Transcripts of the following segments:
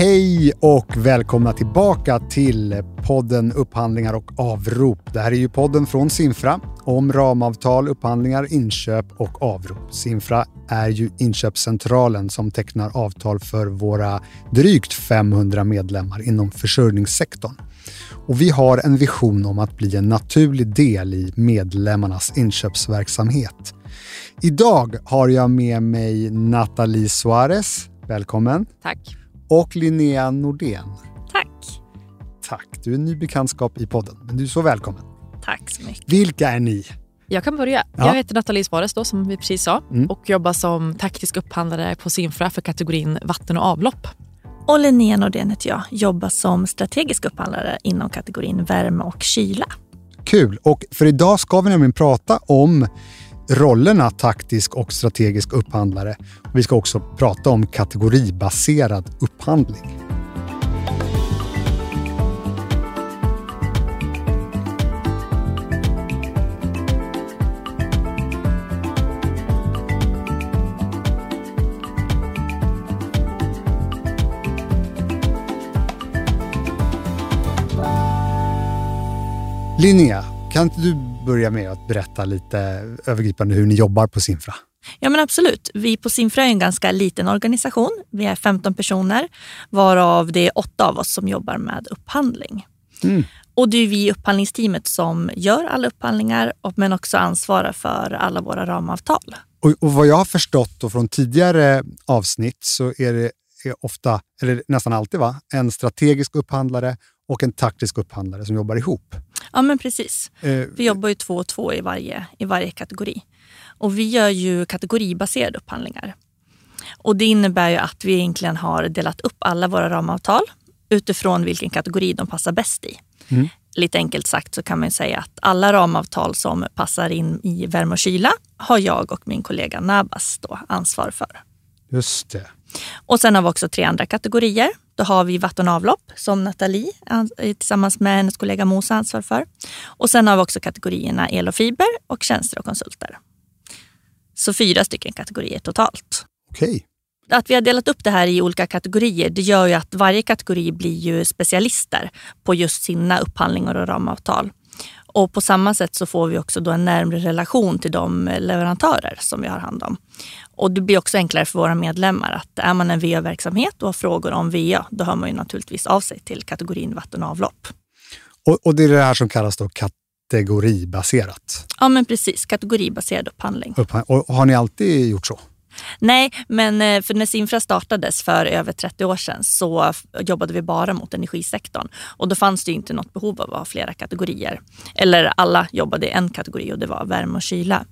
Hej och välkomna tillbaka till podden Upphandlingar och avrop. Det här är ju podden från Sinfra, om ramavtal, upphandlingar, inköp och avrop. Sinfra är ju inköpscentralen som tecknar avtal för våra drygt 500 medlemmar inom försörjningssektorn. Och vi har en vision om att bli en naturlig del i medlemmarnas inköpsverksamhet. Idag har jag med mig Nathalie Suarez. Välkommen. Tack. Och Linnea Nordén. Tack. Tack. Du är en ny bekantskap i podden, men du är så välkommen. Tack så mycket. Vilka är ni? Jag kan börja. Ja. Jag heter Nathalie Svares då, som vi precis sa Mm. och jobbar som taktisk upphandlare på Simfra för kategorin vatten och avlopp. Och Linnea Nordén heter jag, jobbar som strategisk upphandlare inom kategorin värme och kyla. Kul! Och för idag ska vi nämligen prata om rollerna taktisk och strategisk upphandlare. Vi ska också prata om kategoribaserad upphandling. Linnea, kan inte du börja med att berätta lite övergripande hur ni jobbar på Simfra? Ja men absolut. Vi på Simfra är en ganska liten organisation. Vi är 15 personer varav det är åtta av oss som jobbar med upphandling. Mm. Och det är vi i upphandlingsteamet som gör alla upphandlingar men också ansvarar för alla våra ramavtal. Och, och vad jag har förstått då från tidigare avsnitt så är det är ofta, eller nästan alltid, va? en strategisk upphandlare och en taktisk upphandlare som jobbar ihop. Ja men precis. Eh, Vi jobbar ju två och två i varje, i varje kategori. Och vi gör ju kategoribaserade upphandlingar. Och det innebär ju att vi egentligen har delat upp alla våra ramavtal utifrån vilken kategori de passar bäst i. Mm. Lite enkelt sagt så kan man säga att alla ramavtal som passar in i värme och kyla har jag och min kollega Nabas då ansvar för. Just det. Och sen har vi också tre andra kategorier. Då har vi vatten och avlopp som Nathalie ans- tillsammans med hennes kollega Mosa ansvar för. Och sen har vi också kategorierna el och fiber och tjänster och konsulter. Så fyra stycken kategorier totalt. Okej. Att vi har delat upp det här i olika kategorier det gör ju att varje kategori blir ju specialister på just sina upphandlingar och ramavtal. Och på samma sätt så får vi också då en närmare relation till de leverantörer som vi har hand om. Och det blir också enklare för våra medlemmar att är man en VA-verksamhet och har frågor om VA, då hör man ju naturligtvis av sig till kategorin vatten och avlopp. Och, och det är det här som kallas då kategoribaserat. Ja men precis, kategoribaserad upphandling. Upphand- Och har ni alltid gjort så? Nej, men eh, för när Simfra startades för över 30 år sedan så jobbade vi bara mot energisektorn. Och då fanns det inte något behov av att ha flera kategorier. Eller alla jobbade i en kategori och det var värme och kyla.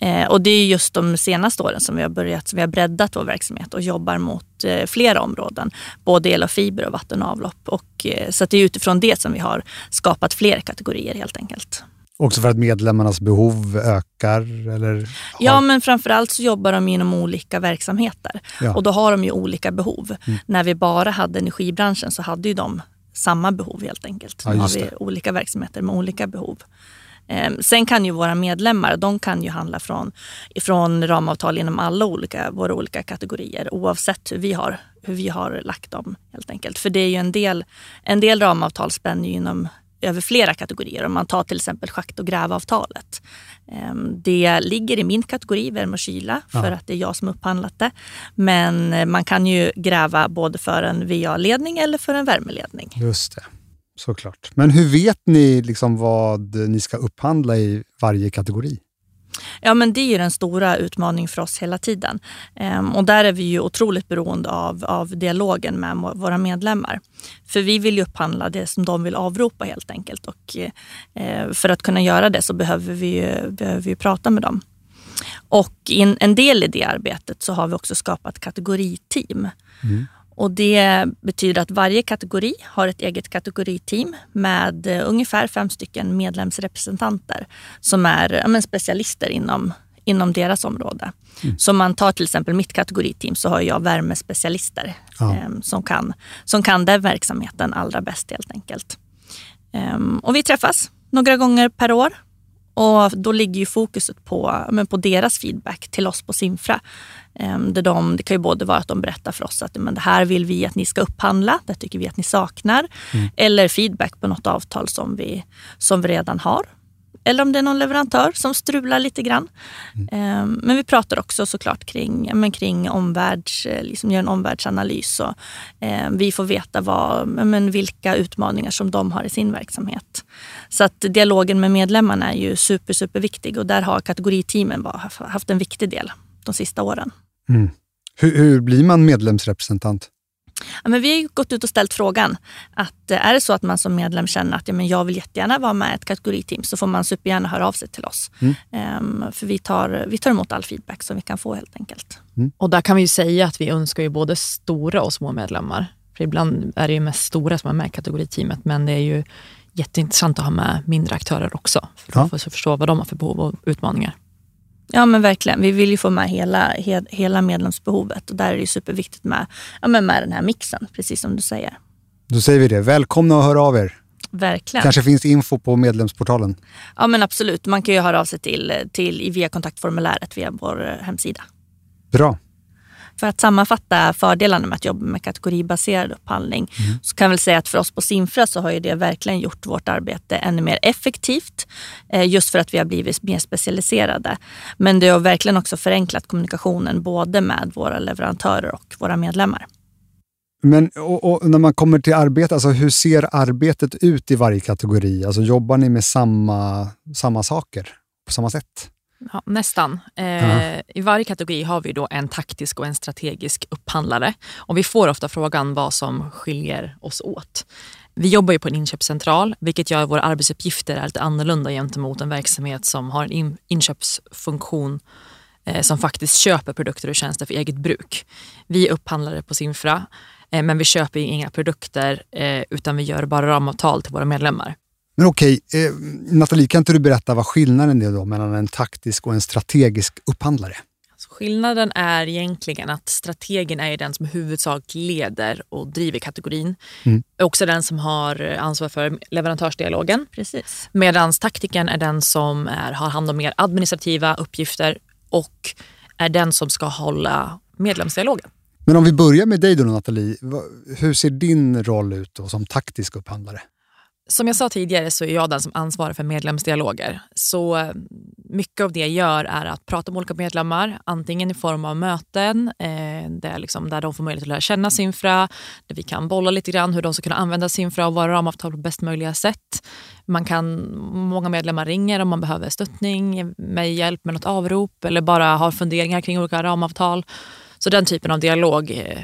Eh, och det är just de senaste åren som vi har börjat, som vi har breddat vår verksamhet och jobbar mot eh, flera områden. Både el och fiber och vatten och avlopp. Och, eh, så det är utifrån det som vi har skapat fler kategorier helt enkelt. Också för att medlemmarnas behov ökar? Eller har... Ja, men framförallt så jobbar de inom olika verksamheter. Ja. Och då har de ju olika behov. När vi bara hade energibranschen så hade ju de samma behov helt enkelt. Ja, Nu har vi olika verksamheter med olika behov. Ehm, Sen kan ju våra medlemmar de kan ju handla från, från ramavtal inom alla olika, våra olika kategorier oavsett hur vi, har, hur vi har lagt dem. helt enkelt. För det är ju en del, en del ramavtal spänner ju inom över flera kategorier. Om man tar till exempel schakt och grävavtalet. Ehm, Det ligger i min kategori, värme och kyla, för Ja. att det är jag som upphandlat det. Men eh, man kan ju gräva både för en VA-ledning eller för en värmeledning. Just det, såklart. Men hur vet ni liksom vad ni ska upphandla i varje kategori? Ja, men det är ju den stora utmaningen för oss hela tiden. Ehm, och där är vi ju otroligt beroende av, av dialogen med våra medlemmar. För vi vill ju upphandla det som de vill avropa helt enkelt. Och eh, för att kunna göra det så behöver vi ju, behöver vi ju prata med dem. Och in, en, del i det arbetet så har vi också skapat kategoriteam. Mm. Och det betyder att varje kategori har ett eget kategoriteam med eh, ungefär fem stycken medlemsrepresentanter som är ja, specialister inom, inom deras område. Så om man tar till exempel mitt kategoriteam så har jag värmespecialister Ja. eh, som, kan, som kan den verksamheten allra bäst helt enkelt. Ehm, och vi träffas några gånger per år Och då ligger ju fokuset på, men på deras feedback till oss på Simfra. Ehm, där de, det kan ju både vara att de berättar för oss att men det här vill vi att ni ska upphandla, det tycker vi att ni saknar. Mm. Eller feedback på något avtal som vi, som vi redan har. Eller om det är någon leverantör som strular lite grann. Mm. Men vi pratar också såklart kring, men kring omvärlds, eh, liksom gör en omvärldsanalys. Och, eh, vi får veta vad, men vilka utmaningar som de har i sin verksamhet. Så att dialogen med medlemmarna är ju super, superviktig och där har kategoriteamen haft en viktig del de sista åren. Mm. Hur, hur blir man medlemsrepresentant? Ja, men vi har gått ut och ställt frågan att eh, är det så att man som medlem känner att ja, men jag vill jättegärna vara med i ett kategoriteam så får man supergärna höra av sig till oss. Mm. Um, för vi tar, vi tar emot all feedback som vi kan få helt enkelt. Mm. Och där kan vi ju säga att vi önskar ju både stora och små medlemmar. För ibland är det ju mest stora som är med i kategoriteamet men det är ju jätteintressant att ha med mindre aktörer också för att förstå vad de har för behov och utmaningar. Ja men verkligen. Vi vill ju få med hela, he, hela medlemsbehovet och där är det superviktigt med, ja, med den här mixen, precis som du säger. Då säger vi det. Välkomna att höra av er. Verkligen. kanske finns info på medlemsportalen? Ja men absolut. Man kan ju höra av sig till, till, via kontaktformuläret via vår hemsida. Bra. För att sammanfatta fördelarna med att jobba med kategoribaserad upphandling mm. så kan jag väl säga att för oss på Simfra så har ju det verkligen gjort vårt arbete ännu mer effektivt. Eh, just för att vi har blivit mer specialiserade. Men det har verkligen också förenklat kommunikationen både med våra leverantörer och våra medlemmar. Men och, och när man kommer till arbete, alltså hur ser arbetet ut i varje kategori? Alltså jobbar ni med samma, samma saker på samma sätt? Ja, nästan. Eh, I varje kategori har vi då en taktisk och en strategisk upphandlare. Och vi får ofta frågan vad som skiljer oss åt. Vi jobbar ju på en inköpscentral, vilket gör att våra arbetsuppgifter är lite annorlunda gentemot en verksamhet som har en in inköpsfunktion eh, som faktiskt köper produkter och tjänster för eget bruk. Vi är upphandlare på Simfra, eh, men vi köper inga produkter eh, utan vi gör bara ramavtal till våra medlemmar. Men okej, eh, Nathalie, kan inte du berätta vad skillnaden är då mellan en taktisk och en strategisk upphandlare? Alltså, skillnaden är egentligen att strategen är den som huvudsak leder och driver kategorin. Mm. Också den som har ansvar för leverantörsdialogen. Precis. Medan taktiken är den som är, har hand om mer administrativa uppgifter och är den som ska hålla medlemsdialogen. Men om vi börjar med dig då Nathalie, hur ser din roll ut då som taktisk upphandlare? Som jag sa tidigare så är jag den som ansvarar för medlemsdialoger. Så eh, mycket av det jag gör är att prata med olika medlemmar, antingen i form av möten eh, där, liksom, där de får möjlighet att lära känna SINFRA. där vi kan bolla lite grann hur de ska kunna använda SINFRA och våra ramavtal på bäst möjliga sätt. Man kan, många medlemmar ringer om man behöver stöttning, med hjälp med något avrop eller bara har funderingar kring olika ramavtal. Så den typen av dialog eh,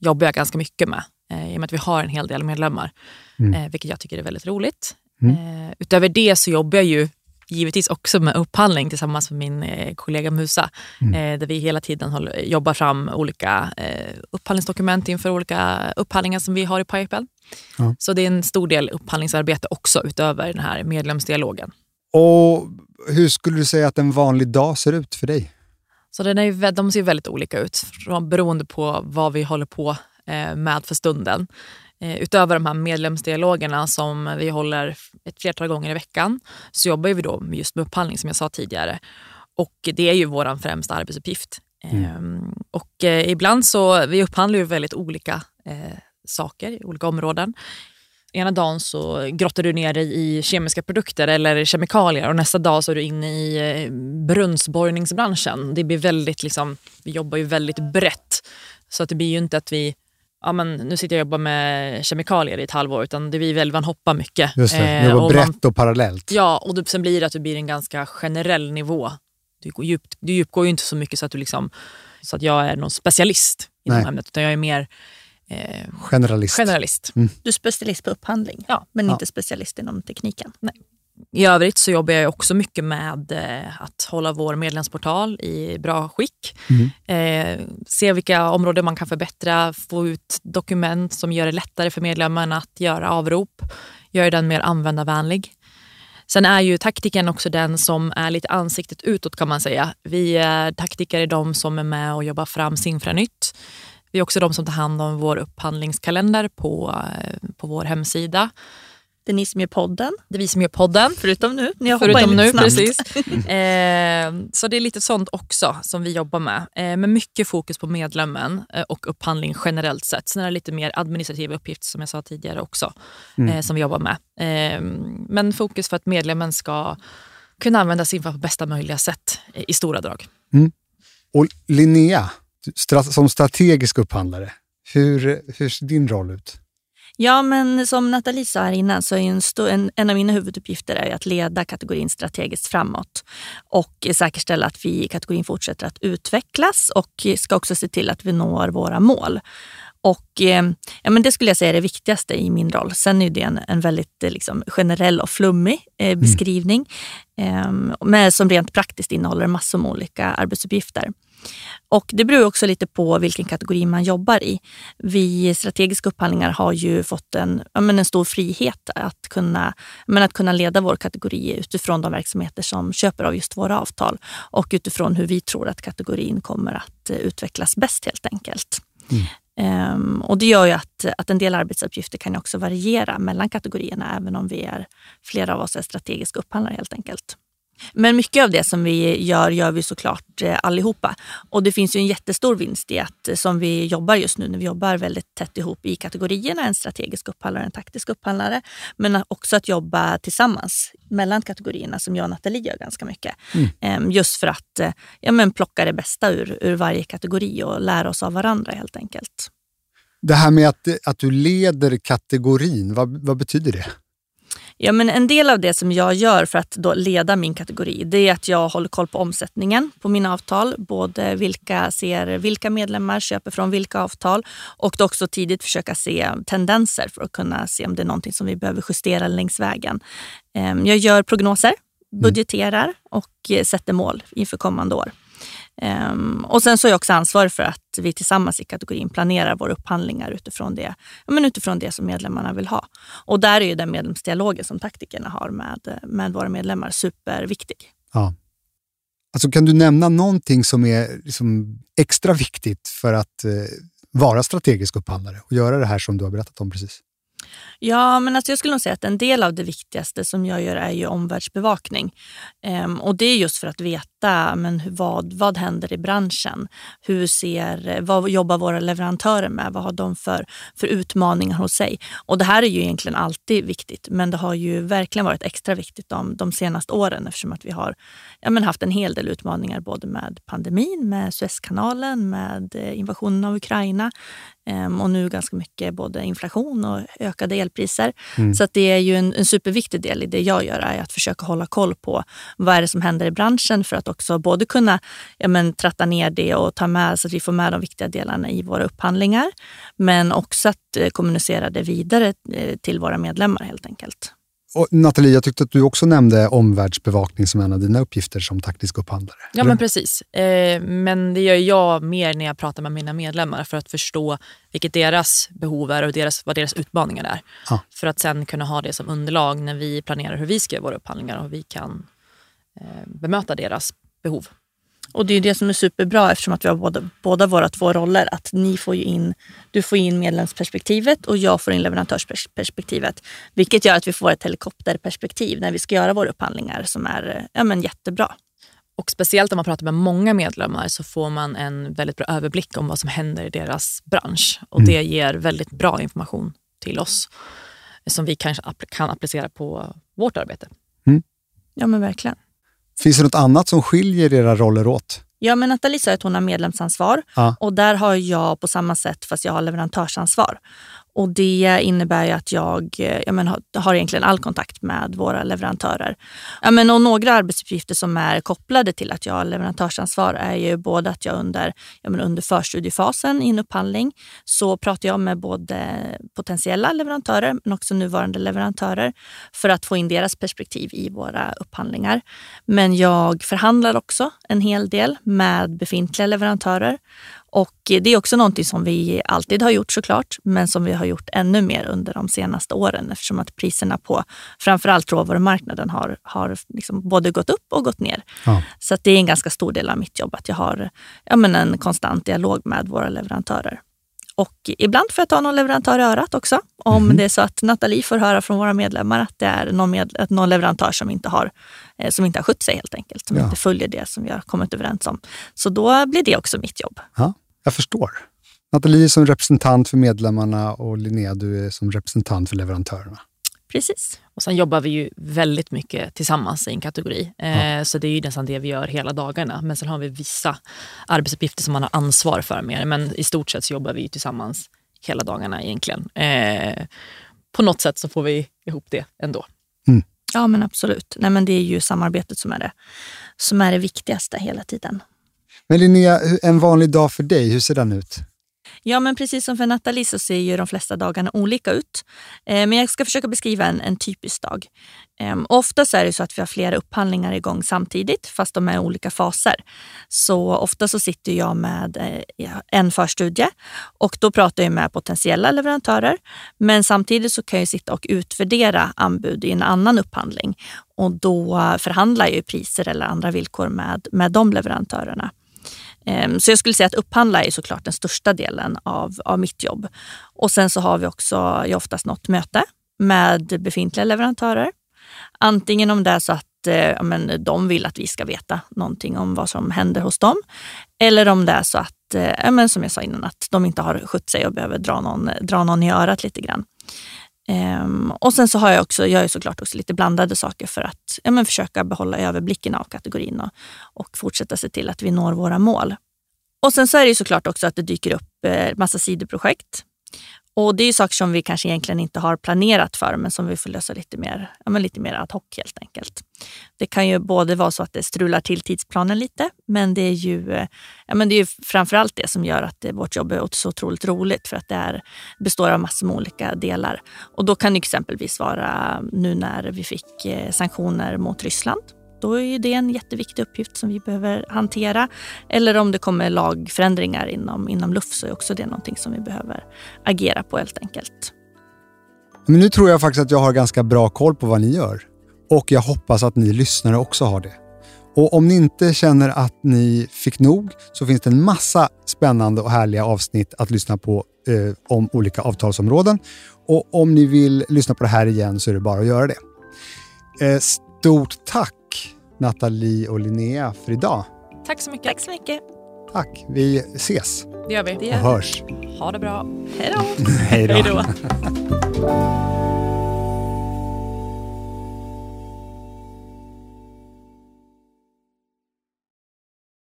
jobbar jag ganska mycket med eh, i och med att vi har en hel del medlemmar. Mm. Eh, vilket jag tycker är väldigt roligt. Mm. Eh, utöver det så jobbar jag ju givetvis också med upphandling tillsammans med min eh, kollega Musa. Mm. Eh, där vi hela tiden håller, jobbar fram olika upphandlingsdokument inför olika upphandlingar som vi har i pipen. Ja. Så det är en stor del upphandlingsarbete också utöver den här medlemsdialogen. Och Hur skulle du säga att en vanlig dag ser ut för dig? Så den är, de ser väldigt olika ut beroende på vad vi håller på med för stunden. Eh, utöver de här medlemsdialogerna som vi håller ett flertal gånger i veckan så jobbar vi då just med upphandling som jag sa tidigare. Och det är ju vår främsta arbetsuppgift. Mm. Ehm, och eh, ibland så, vi upphandlar ju väldigt olika eh, saker i olika områden. Ena dagen så grottar du ner dig i kemiska produkter eller kemikalier och nästa dag så är du inne i brunnsborrningsbranschen. Det blir väldigt, liksom, vi jobbar ju väldigt brett. Så att det blir ju inte att vi ja, men nu sitter jag och jobbar med kemikalier i ett halvår, utan det blir väl, man hoppar mycket. Just det, eh, och brett man, och parallellt. Ja, och det, sen blir det att det blir en ganska generell nivå. Du, går djupt, du djupgår ju inte så mycket så att, du liksom, så att jag är någon specialist inom Nej. ämnet, utan jag är mer eh, generalist. generalist. Mm. Du är specialist på upphandling, ja. men ja. inte specialist inom tekniken. Nej. I övrigt så jobbar jag också mycket med eh, att hålla vår medlemsportal i bra skick. Mm. Eh, se vilka områden man kan förbättra, få ut dokument som gör det lättare för medlemmarna att göra avrop, göra den mer användarvänlig. Sen är ju taktiken också den som är lite ansiktet utåt kan man säga. Vi är taktiker är de som är med och jobbar fram Simfranytt. Vi är också de som tar hand om vår upphandlingskalender på, eh, på vår hemsida Det är ni som gör podden. Det är vi som gör podden. Förutom nu, ni har Förutom nu, precis. eh, så det är lite sånt också som vi jobbar med. Eh, med mycket fokus på medlemmen eh, och upphandling generellt sett. Sen är det lite mer administrativa uppgifter som jag sa tidigare också, mm. Eh, som vi jobbar med. Eh, men fokus för att medlemmen ska kunna använda Simfa på bästa möjliga sätt i stora drag. Mm. Och Linnea, som strategisk upphandlare, hur, hur ser din roll ut? Ja, men som Nathalie sa här innan så är en, en, en av mina huvuduppgifter är att leda kategorin strategiskt framåt och säkerställa att vi i kategorin fortsätter att utvecklas och ska också se till att vi når våra mål. Och, eh, ja, men det skulle jag säga är det viktigaste i min roll. Sen är det en, en väldigt eh, liksom, generell och flummig eh, mm. beskrivning mm. med, som rent praktiskt innehåller massor med olika arbetsuppgifter. Och Det beror också lite på vilken kategori man jobbar i. Vi strategiska upphandlingar har ju fått en, en stor frihet att kunna, men att kunna leda vår kategori utifrån de verksamheter som köper av just våra avtal och utifrån hur vi tror att kategorin kommer att utvecklas bäst helt enkelt. Mm. Um, och Det gör ju att, att en del arbetsuppgifter kan också variera mellan kategorierna även om vi är, flera av oss är strategiska upphandlare helt enkelt. Men mycket av det som vi gör, gör vi såklart eh, allihopa. Och det finns ju en jättestor vinst i att, eh, som vi jobbar just nu, när vi jobbar väldigt tätt ihop i kategorierna, en strategisk upphandlare och en taktisk upphandlare. Men också att jobba tillsammans mellan kategorierna som jag och Nathalie gör ganska mycket. Mm. Ehm, just för att eh, ja, men plocka det bästa ur, ur varje kategori och lära oss av varandra helt enkelt. Det här med att, att du leder kategorin, vad, vad betyder det? Ja, men en del av det som jag gör för att leda min kategori det är att jag håller koll på omsättningen på mina avtal. Både vilka, ser, vilka medlemmar köper från vilka avtal och också tidigt försöka se tendenser för att kunna se om det är någonting som vi behöver justera längs vägen. Ehm, jag gör prognoser, budgeterar och sätter mål inför kommande år. Um, och sen så är jag också ansvarig för att vi tillsammans i kategorin planerar våra upphandlingar utifrån det, men utifrån det som medlemmarna vill ha. Och där är ju den medlemsdialogen som taktikerna har med, med våra medlemmar superviktig. Ja. Alltså, kan du nämna någonting som är liksom extra viktigt för att eh, vara strategisk upphandlare och göra det här som du har berättat om precis? Ja, men alltså jag skulle nog säga att en del av det viktigaste som jag gör är ju omvärldsbevakning. Ehm, och det är just för att veta men vad, vad händer i branschen. Hur ser, vad jobbar våra leverantörer med? Vad har de för, för utmaningar hos sig? Och det här är ju egentligen alltid viktigt, men det har ju verkligen varit extra viktigt de, de senaste åren eftersom att vi har ja, men haft en hel del utmaningar både med pandemin, med Suezkanalen, med eh, invasionen av Ukraina och nu ganska mycket både inflation och ökade elpriser. Mm. Så att det är ju en, en, superviktig del i det jag gör, är att försöka hålla koll på vad är det som händer i branschen för att också både kunna ja, men, tratta ner det och ta med så att vi får med de viktiga delarna i våra upphandlingar. Men också att eh, kommunicera det vidare eh, till våra medlemmar helt enkelt. Och Nathalie, jag tyckte att du också nämnde omvärldsbevakning som en av dina uppgifter som taktisk upphandlare. Ja, men precis. Eh, men det gör jag mer när jag pratar med mina medlemmar för att förstå vilket deras behov är och deras, vad deras utmaningar är. Ja. För att sen kunna ha det som underlag när vi planerar hur vi ska göra våra upphandlingar och hur vi kan eh, bemöta deras behov. Och det är det som är superbra eftersom att vi har båda, båda våra två roller. Att ni får in, du får in medlemsperspektivet och jag får in leverantörsperspektivet. Vilket gör att vi får ett helikopterperspektiv när vi ska göra våra upphandlingar som är ja, men jättebra. Och speciellt om man pratar med många medlemmar så får man en väldigt bra överblick om vad som händer i deras bransch. Och mm. det ger väldigt bra information till oss som vi kanske kan applicera på vårt arbete. Mm. Ja men verkligen. Finns det något annat som skiljer era roller åt? Ja, men Nathalie sa att hon har medlemsansvar ja. och där har jag på samma sätt fast jag har leverantörsansvar. Och Det innebär att jag, eh, jag men, har egentligen all kontakt med våra leverantörer. Ja, men, och några arbetsuppgifter som är kopplade till att jag har leverantörsansvar är ju både att jag under, jag men, under förstudiefasen i en upphandling så pratar jag med både potentiella leverantörer men också nuvarande leverantörer för att få in deras perspektiv i våra upphandlingar. Men jag förhandlar också en hel del med befintliga leverantörer och det är också någonting som vi alltid har gjort såklart, men som vi har gjort ännu mer under de senaste åren eftersom att priserna på framförallt råvarumarknaden har, har liksom både gått upp och gått ner. Ja. Så det är en ganska stor del av mitt jobb att jag har ja, men en konstant dialog med våra leverantörer. Och ibland får jag ta någon leverantör i örat också. Om mm. det är så att Nathalie får höra från våra medlemmar att det är någon, med, att någon leverantör som inte, har, eh, som inte har skött sig helt enkelt. Som ja. inte följer det som vi har kommit överens om. Så då blir det också mitt jobb. Ja, jag förstår. Nathalie som representant för medlemmarna och Linnea, du är som representant för leverantörerna. Precis. Och Sen jobbar vi ju väldigt mycket tillsammans i en kategori. Eh, Så det är ju nästan det vi gör hela dagarna. Men sen har vi vissa arbetsuppgifter som man har ansvar för mer. Men i stort sett så jobbar vi tillsammans hela dagarna egentligen. Eh, på något sätt så får vi ihop det ändå. Mm. Ja men absolut. Nej, men det är ju samarbetet som är det, som är det viktigaste hela tiden. Men Linnea, en vanlig dag för dig, hur ser den ut? Ja, men precis som för Nathalie så ser ju de flesta dagarna olika ut. Eh, men jag ska försöka beskriva en, en typisk dag. Ehm, ofta så är det så att vi har flera upphandlingar igång samtidigt, fast de är i olika faser. Så ofta så sitter jag med eh, en förstudie och då pratar jag med potentiella leverantörer. Men samtidigt så kan jag sitta och utvärdera anbud i en annan upphandling och då förhandlar jag priser eller andra villkor med, med de leverantörerna. Ehm, så jag skulle säga att upphandla är såklart den största delen av, av mitt jobb. Och sen så har vi också jag oftast något möte med befintliga leverantörer. Antingen om det är så att eh, ja, men, de vill att vi ska veta någonting om vad som händer hos dem. Eller om det är så att, eh, ja, men, som jag sa innan, att de inte har skött sig och behöver dra någon, dra någon i örat lite grann. Um, och sen så har jag också, jag gör såklart också lite blandade saker för att ja, men försöka behålla överblicken av kategorin och, och fortsätta se till att vi når våra mål. Och sen så är det såklart också att det dyker upp eh, massa sidoprojekt. Och det är saker som vi kanske egentligen inte har planerat för men som vi får lösa lite mer, ja, men lite mer ad hoc helt enkelt. Det kan ju både vara så att det strular till tidsplanen lite men det är ju, ja, men det är ju framförallt det som gör att vårt jobb är så otroligt roligt för att det är, består av massor med olika delar. Och då kan det exempelvis vara nu när vi fick eh, sanktioner mot Ryssland då är det en jätteviktig uppgift som vi behöver hantera. Eller om det kommer lagförändringar inom, inom LUF så är också det någonting som vi behöver agera på helt enkelt. Men nu tror jag faktiskt att jag har ganska bra koll på vad ni gör. Och jag hoppas att ni lyssnare också har det. Och om ni inte känner att ni fick nog så finns det en massa spännande och härliga avsnitt att lyssna på eh, om olika avtalsområden. Och om ni vill lyssna på det här igen så är det bara att göra det. Eh, stort tack Nathalie och Linnea för idag. Tack så mycket. Tack så mycket. Tack. Vi ses. Det gör vi. och hörs. Ha det bra. Hej då. Hej då.